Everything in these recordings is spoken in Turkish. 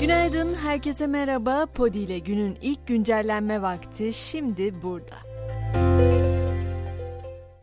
Günaydın, herkese merhaba. Podi ile günün ilk güncellenme vakti şimdi burada.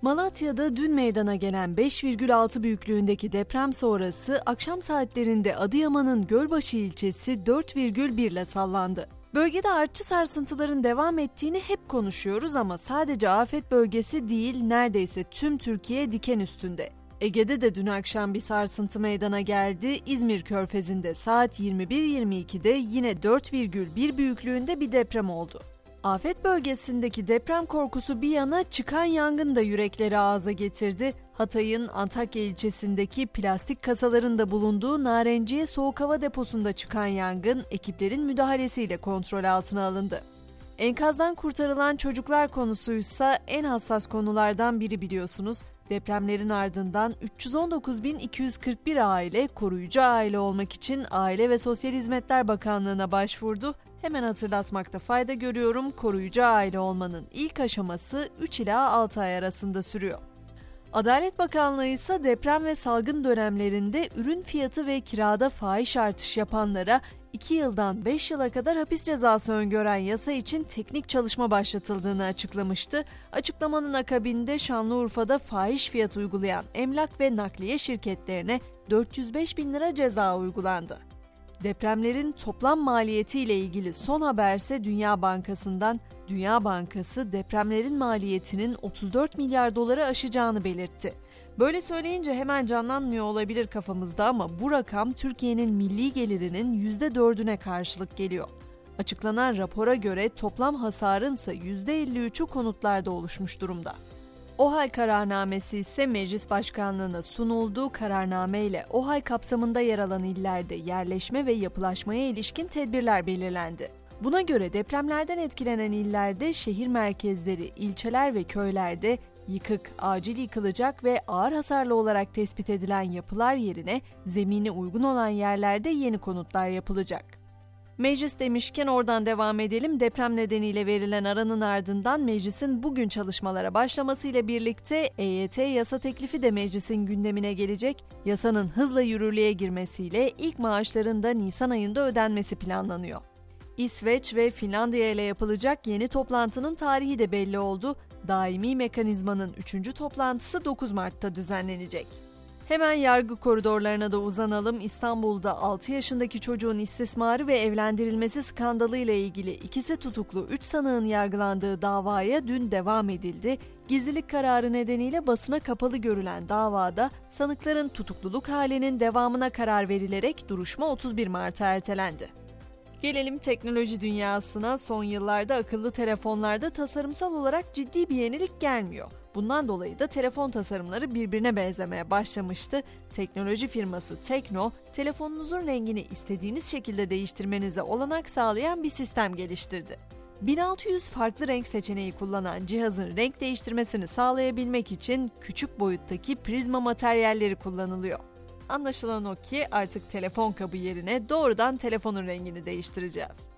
Malatya'da dün meydana gelen 5,6 büyüklüğündeki deprem sonrası akşam saatlerinde Adıyaman'ın Gölbaşı ilçesi 4,1 ile sallandı. Bölgede artçı sarsıntıların devam ettiğini hep konuşuyoruz ama sadece afet bölgesi değil neredeyse tüm Türkiye diken üstünde. Ege'de de dün akşam bir sarsıntı meydana geldi. İzmir Körfezi'nde saat 21.22'de yine 4,1 büyüklüğünde bir deprem oldu. Afet bölgesindeki deprem korkusu bir yana çıkan yangın da yürekleri ağza getirdi. Hatay'ın Antakya ilçesindeki plastik kasaların da bulunduğu Narenciye Soğuk Hava Deposu'nda çıkan yangın ekiplerin müdahalesiyle kontrol altına alındı. Enkazdan kurtarılan çocuklar konusuysa en hassas konulardan biri biliyorsunuz. Depremlerin ardından 319.241 aile koruyucu aile olmak için Aile ve Sosyal Hizmetler Bakanlığı'na başvurdu. Hemen hatırlatmakta fayda görüyorum. Koruyucu aile olmanın ilk aşaması 3 ila 6 ay arasında sürüyor. Adalet Bakanlığı ise deprem ve salgın dönemlerinde ürün fiyatı ve kirada fahiş artış yapanlara 2 yıldan 5 yıla kadar hapis cezası öngören yasa için teknik çalışma başlatıldığını açıklamıştı. Açıklamanın akabinde Şanlıurfa'da fahiş fiyat uygulayan emlak ve nakliye şirketlerine 405 bin lira ceza uygulandı. Depremlerin toplam maliyeti ile ilgili son haberse Dünya Bankası'ndan Dünya Bankası depremlerin maliyetinin 34 milyar doları aşacağını belirtti. Böyle söyleyince hemen canlanmıyor olabilir kafamızda ama bu rakam Türkiye'nin milli gelirinin %4'üne karşılık geliyor. Açıklanan rapora göre toplam hasarın ise %53'ü konutlarda oluşmuş durumda. OHAL kararnamesi ise Meclis Başkanlığı'na sunulduğu kararname ile OHAL kapsamında yer alan illerde yerleşme ve yapılaşmaya ilişkin tedbirler belirlendi. Buna göre depremlerden etkilenen illerde şehir merkezleri, ilçeler ve köylerde yıkık, acil yıkılacak ve ağır hasarlı olarak tespit edilen yapılar yerine zemini uygun olan yerlerde yeni konutlar yapılacak. Meclis demişken oradan devam edelim. Deprem nedeniyle verilen aranın ardından meclisin bugün çalışmalara başlamasıyla birlikte EYT yasa teklifi de meclisin gündemine gelecek. Yasanın hızla yürürlüğe girmesiyle ilk maaşların da Nisan ayında ödenmesi planlanıyor. İsveç ve Finlandiya ile yapılacak yeni toplantının tarihi de belli oldu. Daimi mekanizmanın 3. toplantısı 9 Mart'ta düzenlenecek. Hemen yargı koridorlarına da uzanalım. İstanbul'da 6 yaşındaki çocuğun istismarı ve evlendirilmesi skandalı ile ilgili ikisi tutuklu 3 sanığın yargılandığı davaya dün devam edildi. Gizlilik kararı nedeniyle basına kapalı görülen davada sanıkların tutukluluk halinin devamına karar verilerek duruşma 31 Mart'a ertelendi. Gelelim teknoloji dünyasına. Son yıllarda akıllı telefonlarda tasarımsal olarak ciddi bir yenilik gelmiyor. Bundan dolayı da telefon tasarımları birbirine benzemeye başlamıştı. Teknoloji firması Tekno, telefonunuzun rengini istediğiniz şekilde değiştirmenize olanak sağlayan bir sistem geliştirdi. 1600 farklı renk seçeneği kullanan cihazın renk değiştirmesini sağlayabilmek için küçük boyuttaki prizma materyalleri kullanılıyor. Anlaşılan o ki artık telefon kabı yerine doğrudan telefonun rengini değiştireceğiz.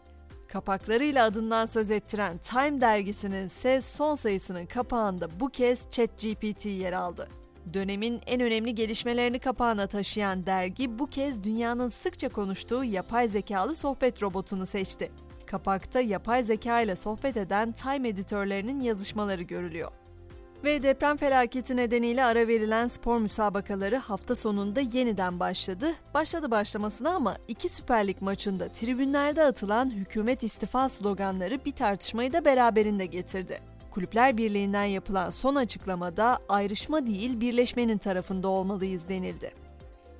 Kapaklarıyla adından söz ettiren Time dergisinin ise son sayısının kapağında bu kez ChatGPT yer aldı. Dönemin en önemli gelişmelerini kapağına taşıyan dergi bu kez dünyanın sıkça konuştuğu yapay zekalı sohbet robotunu seçti. Kapakta yapay zeka ile sohbet eden Time editörlerinin yazışmaları görülüyor. Ve deprem felaketi nedeniyle ara verilen spor müsabakaları hafta sonunda yeniden başladı. Başladı başlamasına ama iki Süper Lig maçında tribünlerde atılan hükümet istifa sloganları bir tartışmayı da beraberinde getirdi. Kulüpler Birliği'nden yapılan son açıklamada ayrışma değil birleşmenin tarafında olmalıyız denildi.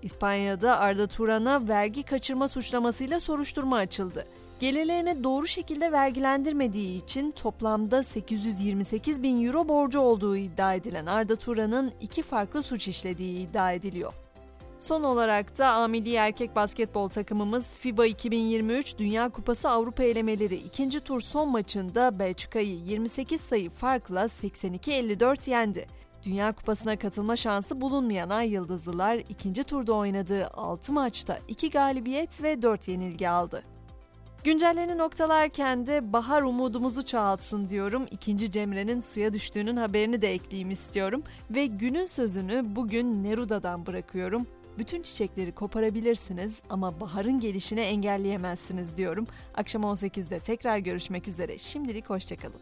İspanya'da Arda Turan'a vergi kaçırma suçlamasıyla soruşturma açıldı. Gelirlerine doğru şekilde vergilendirmediği için toplamda 828 bin euro borcu olduğu iddia edilen Arda Turan'ın iki farklı suç işlediği iddia ediliyor. Son olarak da amili erkek basketbol takımımız FIBA 2023 Dünya Kupası Avrupa elemeleri ikinci tur son maçında Belçika'yı 28 sayı farkla 82-54 yendi. Dünya Kupası'na katılma şansı bulunmayan Ay Yıldızlılar ikinci turda oynadığı 6 maçta 2 galibiyet ve 4 yenilgi aldı. Güncellerini noktalarken de bahar umudumuzu çoğaltsın diyorum. İkinci Cemre'nin suya düştüğünün haberini de ekleyeyim istiyorum. Ve günün sözünü bugün Neruda'dan bırakıyorum. Bütün çiçekleri koparabilirsiniz ama baharın gelişini engelleyemezsiniz diyorum. Akşam 18'de tekrar görüşmek üzere. Şimdilik hoşçakalın.